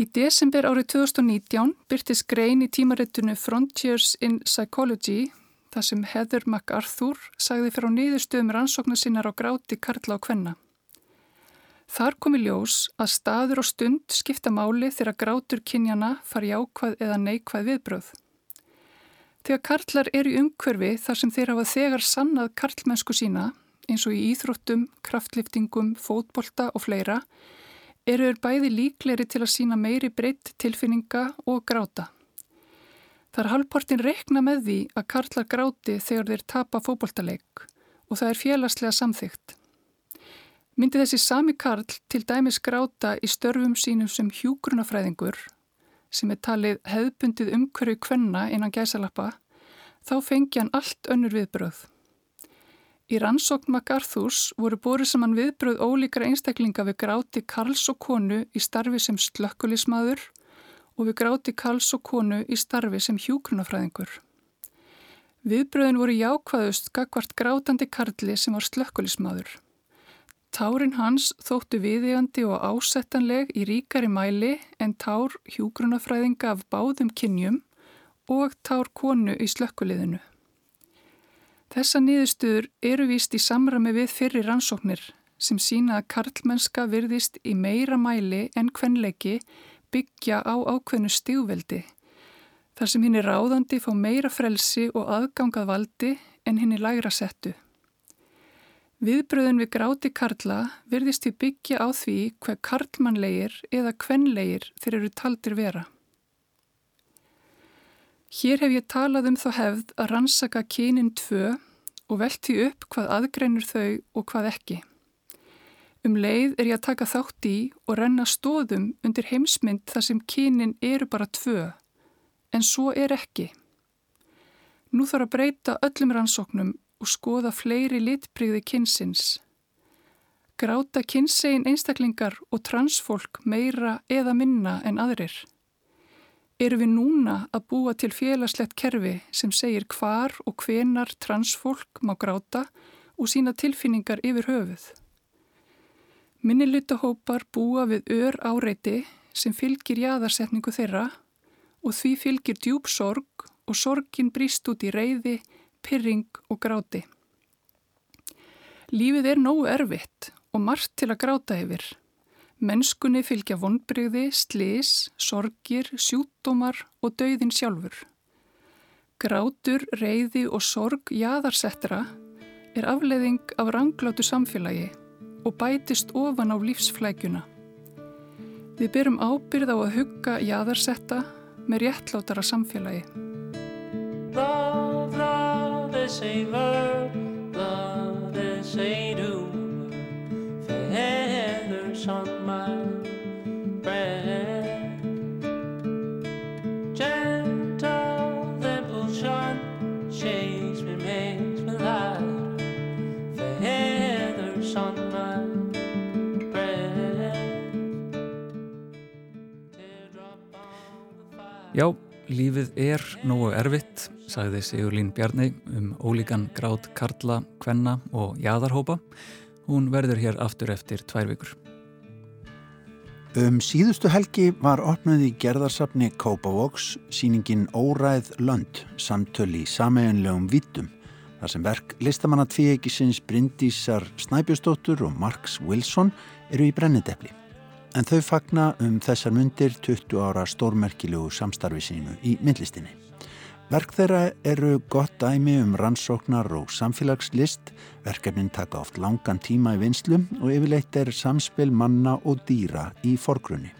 Speaker 7: Í desember árið 2019 byrtist grein í tímarittunum Frontiers in Psychology þar sem Heather MacArthur sagði frá niðurstöðum rannsóknar sinnar á gráti Karla og Kvenna. Þar komi ljós að staður og stund skipta máli þegar grátur kynjana fari ákvað eða neikvað viðbröð. Þegar karlar eru í umhverfi þar sem þeir hafa þegar sannað karlmennsku sína, eins og í íþróttum, kraftliftingum, fótbolta og fleira, eru þeir bæði líkleri til að sína meiri breytt tilfinninga og gráta. Það er halvportin rekna með því að karlar gráti þegar þeir tapa fókbóltaleik og það er félagslega samþygt. Myndi þessi sami karl til dæmis gráta í störfum sínum sem hjúgrunafræðingur sem er talið hefðbundið umhverju kvenna innan gæsalappa, þá fengi hann allt önnur viðbröð. Í rannsókn MacArthurs voru bórið saman viðbröð ólíkra einstaklinga við gráti Karls og konu í starfi sem slökkulismadur og við gráti Karls og konu í starfi sem hjúgrunafræðingur. Viðbröðin voru jákvæðust gagvart grátandi Karli sem var slökkulismadur. Tárin hans þóttu viðegandi og ásettanleg í ríkari mæli en tár hjúgrunafræðinga af báðum kynjum og tár konu í slökkuliðinu. Þessa niðurstuður eru víst í samrami við fyrri rannsóknir sem sína að karlmennska virðist í meira mæli en kvenleiki byggja á ákveðnu stígveldi. Þar sem hinn er ráðandi fá meira frelsi og aðgangað valdi en hinn er lægra settu. Viðbröðun við gráti karla virðist við byggja á því hver karlmannlegir eða kvenlegir þeir eru taldir vera. Hér hef ég talað um þá hefð að rannsaka kynin tvö og velti upp hvað aðgreinur þau og hvað ekki. Um leið er ég að taka þátt í og renna stóðum undir heimsmynd þar sem kynin eru bara tvö, en svo er ekki. Nú þarf að breyta öllum rannsóknum og skoða fleiri litbrigði kynsins. Gráta kynsegin einstaklingar og transfólk meira eða minna en aðrir eru við núna að búa til félagslegt kerfi sem segir hvar og hvenar transfólk má gráta og sína tilfinningar yfir höfuð. Minnilutahópar búa við ör áreiti sem fylgir jæðarsetningu þeirra og því fylgir djúb sorg og sorgin bríst út í reyði, pyrring og gráti. Lífið er nógu erfitt og margt til að gráta yfir. Mennskunni fylgja vonbreyði, slis, sorgir, sjútdómar og dauðin sjálfur. Grátur, reyði og sorg jáðarsettra er afleiðing af ranglátu samfélagi og bætist ofan á lífsflækjuna. Við byrjum ábyrð á að hugga jáðarsetta með réttlátara samfélagi. Love, love
Speaker 1: Já, lífið er nógu erfitt, sagði Sigurlín Bjarni um ólíkan grátt Karla, Kvenna og Jæðarhópa. Hún verður hér aftur eftir tvær vikur.
Speaker 2: Um síðustu helgi var opnuð í gerðarsafni Kópavóks síningin Óræð Lönd, samtöl í sameiginlegum vítum, þar sem verk listamanna tvíegisins Bryndísar Snæbjörnsdóttur og Marks Wilson eru í brennidepli en þau fagna um þessar myndir 20 ára stórmerkilegu samstarfi sínu í myndlistinni. Verk þeirra eru gott dæmi um rannsóknar og samfélagslist, verkefnin taka oft langan tíma í vinslu og yfirleitt er samspil manna og dýra í forgrunni.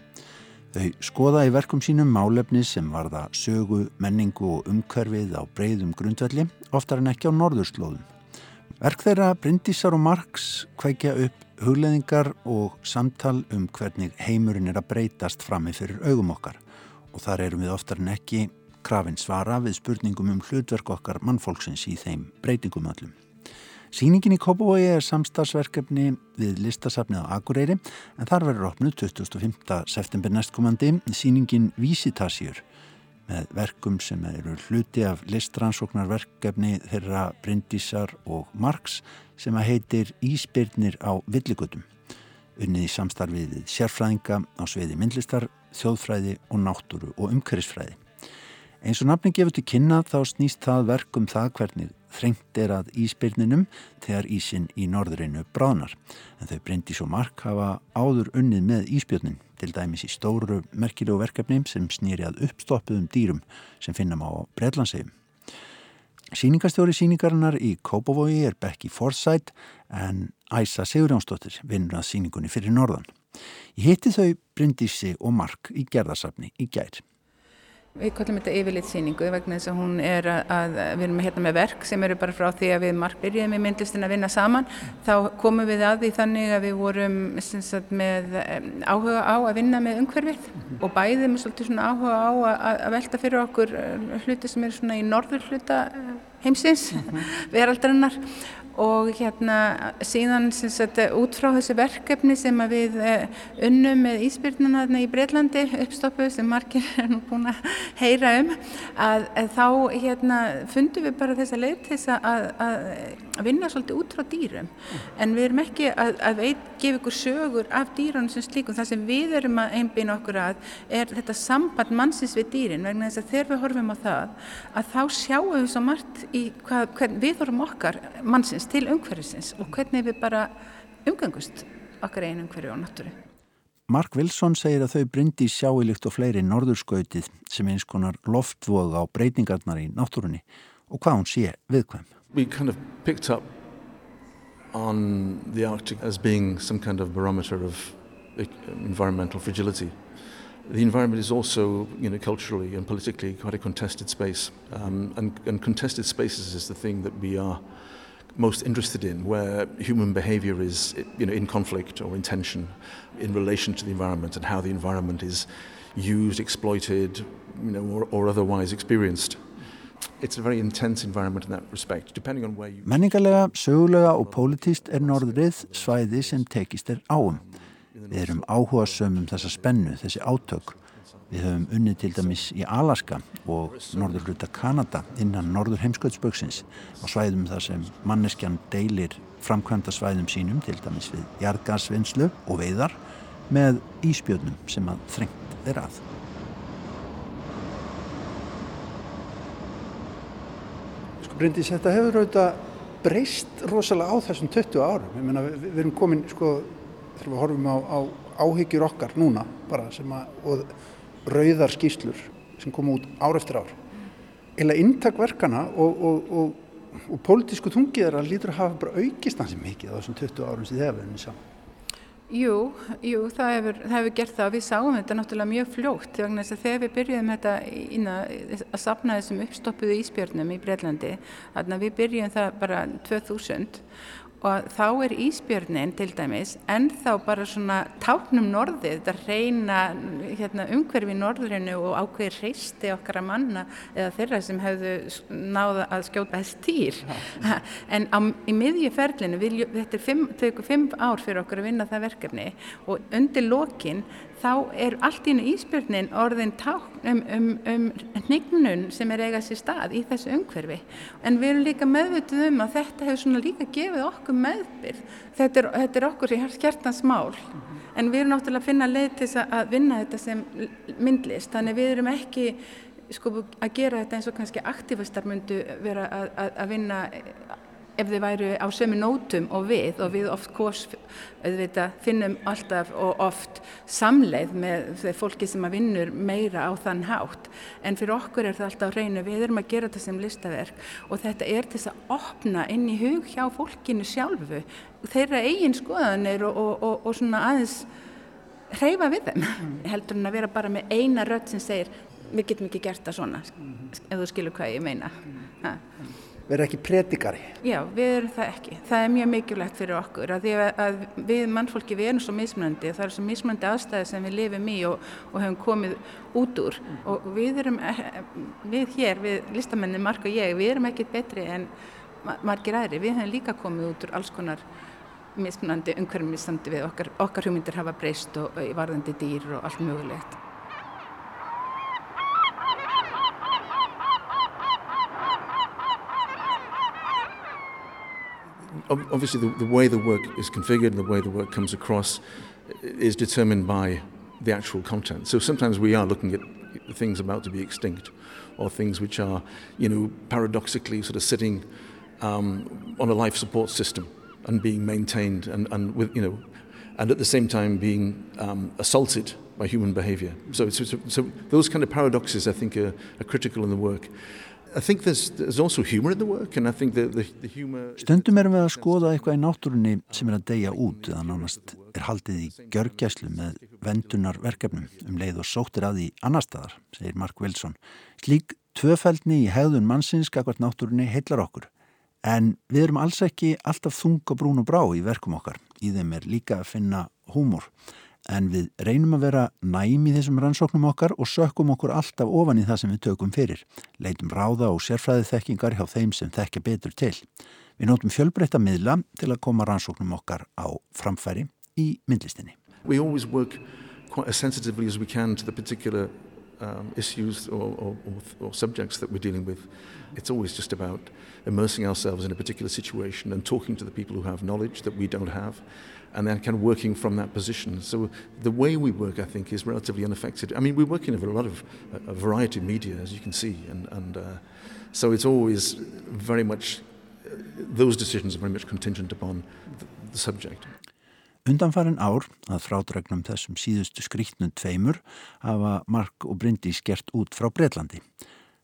Speaker 2: Þau skoða í verkum sínum málefni sem varða sögu, menningu og umhverfið á breyðum grundvelli, oftar en ekki á norðurslóðum. Verk þeirra Bryndísar og Marx kveikja upp hugleðingar og samtal um hvernig heimurinn er að breytast frammi fyrir augum okkar og þar erum við oftar en ekki krafin svara við spurningum um hlutverk okkar mannfólksins í þeim breytingum öllum. Sýningin í Kópavogi er samstagsverkefni við listasafnið á Akureyri en þar verður opnuð 25. september næstkomandi sýningin Vísitasjur með verkum sem eru hluti af listransóknarverkefni þeirra Bryndísar og Marx sem að heitir Íspyrnir á villigutum unnið í samstarfið við sérfræðinga á sveiði myndlistar, þjóðfræði og náttúru og umhverfisfræði. Eins og nafni gefur til kynna þá snýst það verkum það hvernig þrengt er að íspyrninum þegar ísin í norðurinnu bráðnar en þau Bryndís og Mark hafa áður unnið með íspjörnin til dæmis í stóru merkilegu verkefni sem snýri að uppstoppuðum dýrum sem finnum á Breitlandsegjum. Sýningastjóri síningarinnar í Kópavogi er Becky Forsyth en Æsa Sigurjónsdóttir vinnur að síningunni fyrir norðan. Ég hitti þau Bryndísi og Mark í gerðarsafni í gær.
Speaker 8: Við kallum þetta yfirlitsýningu vegna þess að hún er að, við erum hérna með verk sem eru bara frá því að við marg byrjuðum í myndlistin að vinna saman. Þá komum við að því þannig að við vorum sagt, með áhuga á að vinna með umhverfið og bæðið með svolítið svona áhuga á að, að velta fyrir okkur eh, hluti sem eru svona í norður hluta eh, heimsins, veraldarinnar og hérna síðan sagt, út frá þessu verkefni sem við uh, unnum með Ísbyrnuna í Breitlandi uppstoppu sem margir er nú búin að heyra um að, að þá hérna fundum við bara þessa leið til þess að, að, að vinna svolítið út frá dýrum. En við erum ekki að veit gefa ykkur sögur af dýrunum sem slíkum. Það sem við erum að einbýna okkur að er þetta samband mannsins við dýrin. Vegna þess að þegar við horfum á það að þá sjáum við svo margt í hvað, hvern, við horfum okkar mannsins til umhverfisins og hvernig við bara umgangust okkar einu umhverfi og náttúru.
Speaker 2: Mark Wilson segir að þau brindi sjáilikt og fleiri norðurskautið sem eins konar loftvóð á breytingarnar í náttúrunni og hvað hún sé viðkvæm.
Speaker 9: We kind of picked up on the Arctic as being some kind of barometer of environmental fragility. The environment is also, you know, culturally and politically quite a contested space, um, and, and contested spaces is the thing that we are most interested in, where human behaviour is you know, in conflict or in tension in relation to the environment and how the environment is used, exploited, you know, or, or otherwise experienced.
Speaker 2: Menningarlega, sögulega og pólitíst er norðrið svæði sem tekist er áum. Við erum áhuga sömum þessa spennu, þessi átök Við höfum unnið til dæmis í Alaska og norður hluta Kanada innan norður heimskautsböksins á svæðum þar sem manneskjan deilir framkvæmda svæðum sínum til dæmis við jarðgasvinnslu og veiðar með íspjöðnum sem að þrengt er að.
Speaker 10: Bryndís, þetta hefur auðvitað breyst rosalega á þessum 20 árum. Ég meina, við, við erum komin, sko, þegar við horfum á, á áhyggjur okkar núna bara sem að, og rauðar skýslur sem koma út ár eftir ár eða inntakverkana og, og, og, og pólitísku tungiðar að lítur að hafa bara aukist hansi mikið á þessum 20 árum sem þið hefur unnið saman
Speaker 8: Jú, jú, það hefur, það hefur gert það. Og við sáum þetta náttúrulega mjög fljótt þegar við byrjuðum þetta ína, að sapna þessum uppstoppuðu íspjörnum í Breitlandi, þannig að við byrjuðum það bara 2000 og þá er Ísbjörnin til dæmis en þá bara svona táknum norðið, þetta reyna hérna, umhverfi norðurinu og ákveði reysti okkar að manna eða þeirra sem hefðu náða að skjóta þess týr en á, í miðjuferlinu, þetta er fimm, fimm ár fyrir okkur að vinna það verkefni og undir lokin þá er allt í hennu íspjörnin orðin tákn um, um, um hnignun sem er eigað sér stað í þessu umhverfi. En við erum líka meðvituð um að þetta hefur svona líka gefið okkur meðbyrð. Þetta er, þetta er okkur í hjertans mál. En við erum náttúrulega að finna leið til að vinna þetta sem myndlist. Þannig við erum ekki sko, að gera þetta eins og kannski aktivistar myndu vera að, að, að vinna ef þið væru á sömu nótum og við og við oft kos, auðvitað, finnum alltaf og oft samleið með fólki sem að vinnur meira á þann hátt. En fyrir okkur er það alltaf reynu við erum að gera þetta sem listaverk og þetta er til þess að opna inn í hug hjá fólkinu sjálfu. Þeirra eigin skoðanir og, og, og, og svona aðeins hreyfa við þeim mm. heldur en að vera bara með eina rödd sem segir við getum ekki gert það svona. Mm. ef þú skilur hvað ég meina. Mm
Speaker 10: verður ekki predikari.
Speaker 8: Já, við erum það ekki. Það er mjög mikilvægt fyrir okkur að, að við mannfólki við erum svo mismunandi og það er svo mismunandi aðstæði sem við lifum í og, og hefum komið út úr og við erum, við hér, við listamenni Mark og ég, við erum ekkit betri en margir aðri. Við hefum líka komið út úr alls konar mismunandi umhverfum í við okkar, okkar hugmyndir hafa breyst og, og varðandi dýr og allt mögulegt.
Speaker 9: Obviously the, the way the work is configured and the way the work comes across is determined by the actual content. So sometimes we are looking at things about to be extinct or things which are, you know, paradoxically sort of sitting um, on a life support system and being maintained and, and with, you know, and at the same time being um, assaulted by human behavior. So, so, so, those kind of paradoxes, I think, are, are critical in the work.
Speaker 2: Stundum erum við að skoða eitthvað í náttúrunni sem er að deyja út eða nánast er haldið í gjörgjæslu með vendunar verkefnum um leið og sóttir að því annar staðar, segir Mark Wilson. Slík tvöfældni í hegðun mannsins gagvart náttúrunni heillar okkur. En við erum alls ekki alltaf þung og brún og brá í verkum okkar. Í þeim er líka að finna húmor en við reynum að vera næmi í þessum rannsóknum okkar og sökkum okkur alltaf ofan í það sem við tökum fyrir. Leitum ráða og sérfræði þekkingar hjá þeim sem þekkja betur til. Við nótum fjölbreytta miðla til að koma rannsóknum okkar á framfæri í myndlistinni.
Speaker 9: We always work quite as sensitively as we can to the particular um, issues or, or, or subjects that we're dealing with. It's always just about immersing ourselves in a particular situation and talking to the people who have knowledge that we don't have and then kind of working from that position. So the way we work, I think, is relatively unaffected. I mean, we work in a lot of a variety of media, as you can see, and, and uh, so it's always very much, those decisions are very much contingent upon the, the subject.
Speaker 2: Undanfarin ár að frádregnum þessum síðustu skrítnum tveimur hafa Mark og Bryndís gert út frá Breitlandi.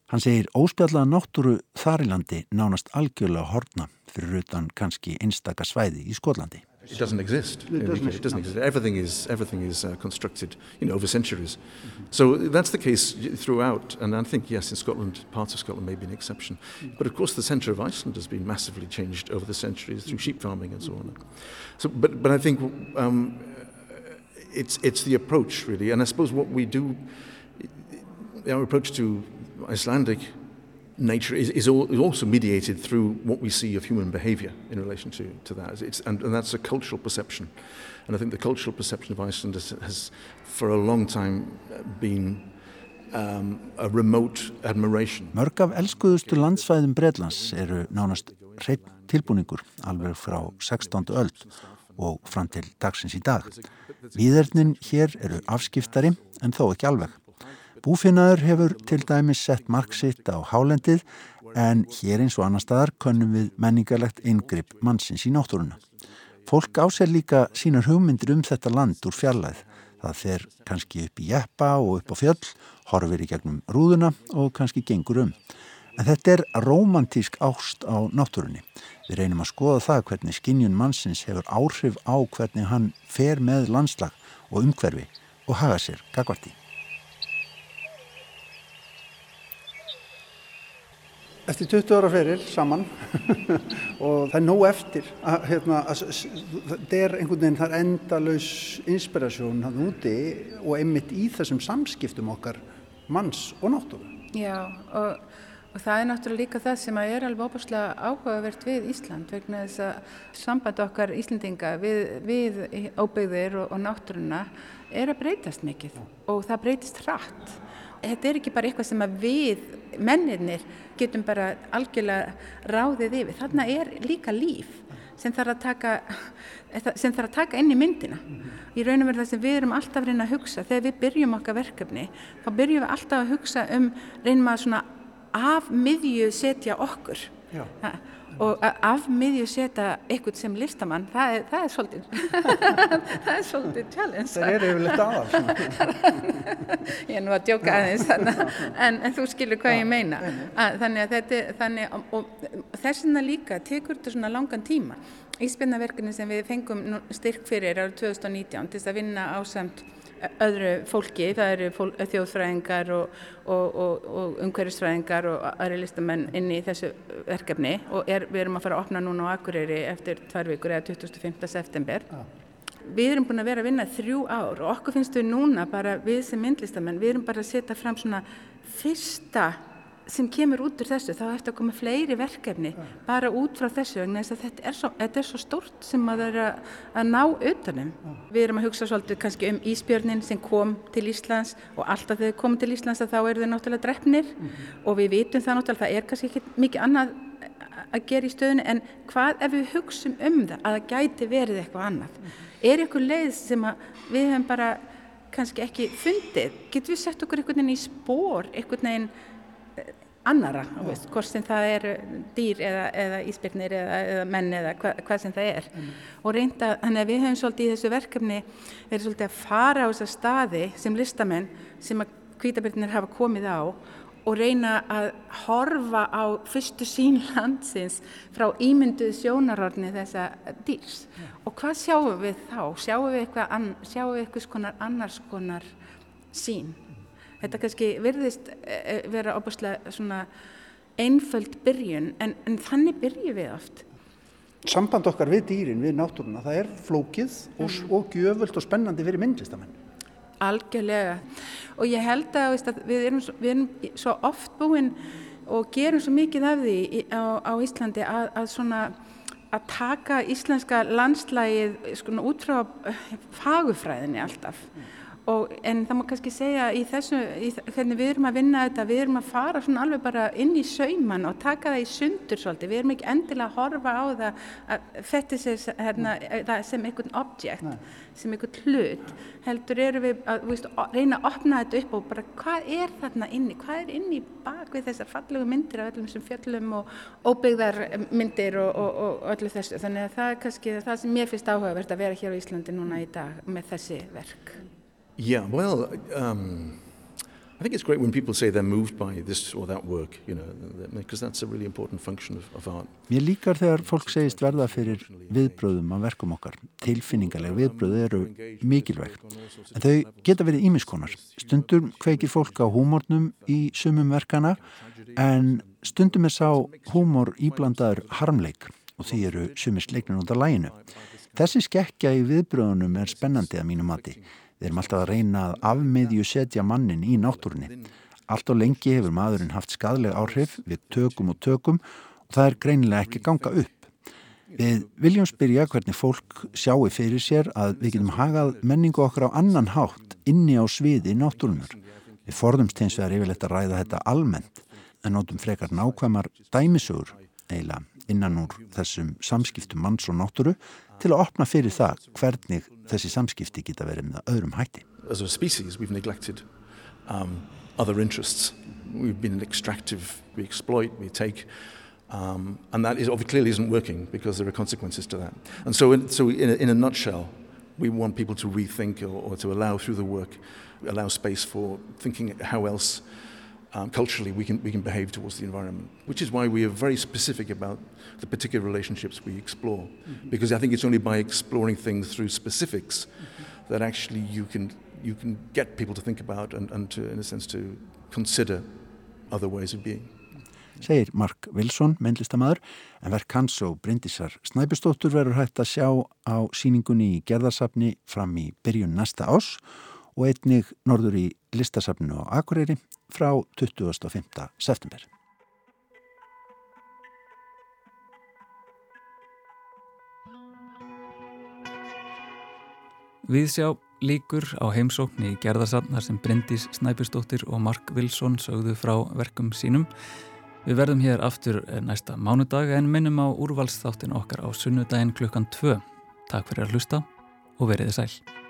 Speaker 2: Hann segir óspjallaða náttúru þarilandi nánast algjörlega hortna fyrir utan kannski einstaka svæði í Skotlandi.
Speaker 9: It doesn't exist. It doesn't, it doesn't exist. Everything is everything is uh, constructed, you know, over centuries. Mm-hmm. So that's the case throughout. And I think yes, in Scotland, parts of Scotland may be an exception. Mm-hmm. But of course, the centre of Iceland has been massively changed over the centuries through sheep farming and so on. So, but but I think um, it's it's the approach really, and I suppose what we do, our approach to Icelandic nature is, is, all, is, also mediated through what we see of human behavior in relation to, to that. And, and, that's a cultural perception. And I think the cultural perception of Iceland has, has for a long time been um, a remote admiration.
Speaker 2: Mörg af elskuðustu landsfæðum Breitlands eru nánast hreitt tilbúningur alveg frá 16. öld og fram til dagsins í dag. Víðernin hér eru afskiftari en þó ekki alveg. Búfinnaður hefur til dæmis sett marksitt á hálendið en hér eins og annar staðar könnum við menningarlegt yngripp mannsins í náttúruna. Fólk áser líka sínar hugmyndir um þetta land úr fjallæð. Það fer kannski upp í jeppa og upp á fjöll, horfir í gegnum rúðuna og kannski gengur um. En þetta er romantísk ást á náttúrunni. Við reynum að skoða það hvernig skinnjun mannsins hefur áhrif á hvernig hann fer með landslag og umhverfi og haga sér gagvarti.
Speaker 10: Eftir 20 ára ferir saman og það er nóg eftir að, hérna, að, það er einhvern veginn, það er endalaus inspirasjón hann úti og einmitt í þessum samskiptum okkar manns og náttúru.
Speaker 8: Já og, og það er náttúrulega líka það sem er alveg óbúslega áhugavert við Ísland vegna þess að samband okkar Íslandinga við, við óbyggðir og, og náttúruna er að breytast mikið og það breytist hratt. Þetta er ekki bara eitthvað sem við mennirnir getum bara algjörlega ráðið yfir. Þarna er líka líf sem þarf að taka, sem þarf að taka inn í myndina. Í raun og veru það sem við erum alltaf að reyna að hugsa, þegar við byrjum okkar verkefni, þá byrjum við alltaf að hugsa um, reynum að svona af miðju setja okkur. Það, og af miðju setja eitthvað sem listamann, það er, það er svolítið það er svolítið challenge.
Speaker 10: Það er yfirleitt aðal
Speaker 8: ég er nú að djóka aðeins en, en þú skilur hvað ég meina. að, þannig að þetta þannig, og þess vegna líka tekur þetta svona langan tíma. Íspennaverkinu sem við fengum styrk fyrir árið 2019 til að vinna ásamt öðru fólki, það eru fól, þjóðfræðingar og, og, og, og umhverfisfræðingar og aðri listamenn inn í þessu verkefni og er, við erum að fara að opna núna á Akureyri eftir tvær vikur eða 25. september. Ah. Við erum búin að vera að vinna þrjú ár og okkur finnst við núna bara við sem myndlistamenn, við erum bara að setja fram svona fyrsta sem kemur út úr þessu, þá eftir að koma fleiri verkefni ja. bara út frá þessu en þetta er svo, þetta er svo stort sem að það er að, að ná utanum. Ja. Við erum að hugsa svolítið kannski um Ísbjörnin sem kom til Íslands og alltaf þegar þau komum til Íslands þá eru þau náttúrulega drefnir mm -hmm. og við vitum það náttúrulega, það er kannski ekki mikið annað að gera í stöðinu en hvað ef við hugsum um það að það gæti verið eitthvað annað. Mm -hmm. Er eitthvað leið sem við hefum bara kannski ekki fundið, getur við sett okkur einhvern veginn í spór, einhvern veginn annara, veist, hvort sem það eru dýr eða, eða íspilnir eða, eða menn eða hva, hvað sem það er mm. og reynda, þannig að við höfum svolítið í þessu verkefni verið svolítið að fara á þessa staði sem listamenn sem að kvítabirnir hafa komið á og reyna að horfa á fyrstu sín landsins frá ímynduð sjónarorni þessa dýrs yeah. og hvað sjáum við þá? Sjáum við eitthvað, sjáum við eitthvað annars konar sín Þetta kannski virðist eh, eh, vera óbúslega svona einföld byrjun en, en þannig byrjum við oft.
Speaker 10: Samband okkar við dýrin, við náttúruna, það er flókið og, mm. og gjöfult og spennandi fyrir myndlistamenn.
Speaker 8: Algjörlega og ég held að, veist, að við, erum, við erum svo oft búin og gerum svo mikið af því á, á Íslandi að, að svona að taka íslenska landslægið sko, út frá fagufræðinni alltaf Og, en það má kannski segja í þessu, í, hvernig við erum að vinna þetta, við erum að fara svona alveg bara inn í sauman og taka það í sundur svolítið, við erum ekki endilega að horfa á það að þetta sé hérna, sem einhvern objekt, Nei. sem einhvern hlut, heldur erum við að víst, reyna að opna þetta upp og bara hvað er þarna inni, hvað er inni bak við þessar fallegu myndir af öllum sem fjöllum og óbyggðar myndir og, og, og öllu þessu, þannig að það er kannski það sem mér finnst áhugavert að vera hér á Íslandi núna í dag með þessi verk.
Speaker 9: Yeah, well, um, I think it's great when people say they're moved by this or that work, you know, because that's a really important function of, of art.
Speaker 2: Mér líkar þegar fólk segist verða fyrir viðbröðum af verkum okkar. Tilfinningarlega viðbröð eru mikilvægt, en þau geta verið ímiskonar. Stundum kveikir fólk á húmórnum í sumum verkana, en stundum er sá húmór íblandaður harmleik og því eru sumist leiknir út af læginu. Þessi skekkja í viðbröðunum er spennandi að mínu mati. Við erum alltaf að reyna að afmiðju setja mannin í náttúrunni. Allt á lengi hefur maðurinn haft skadleg áhrif við tökum og tökum og það er greinilega ekki ganga upp. Við viljum spyrja hvernig fólk sjáu fyrir sér að við getum hagað menningu okkar á annan hátt inni á sviði náttúrunar. Við forðumst hins vegar yfirleitt að ræða þetta almennt en nótum frekar nákvæmar dæmisögur eiginlega innan úr þessum samskiptum manns og náttúru til að opna fyrir það hvernig þessi samskipti geta verið með öðrum hætti.
Speaker 9: As a species we've neglected um, other interests. We've been extractive, we exploit, we take um, and that is, clearly isn't working because there are consequences to that. And so in, so in, a, in a nutshell we want people to rethink or, or to allow through the work, allow space for thinking how else um, culturally we can, we can behave towards the environment, which is why we are very specific about the particular relationships we explore. Mm-hmm. Because I think it's only by exploring things through specifics mm-hmm. that actually you can, you can get people to think about and, and to, in a sense, to consider other ways of being.
Speaker 2: Segir Mark Wilson, myndlistamæður, en verk hans og Bryndisar Snæbjörnsdóttur verður hægt að sjá á síningunni í gerðarsafni fram í byrjun næsta ás og einnig norður í listasafninu á Akureyri frá 25. september.
Speaker 1: Viðsjá líkur á heimsókn í gerðarsafnar sem Bryndís Snæbjörnsdóttir og Mark Wilson sögðu frá verkum sínum. Við verðum hér aftur næsta mánudag en minnum á úrvalsþáttin okkar á sunnudaginn klukkan 2. Takk fyrir að hlusta og veriði sæl.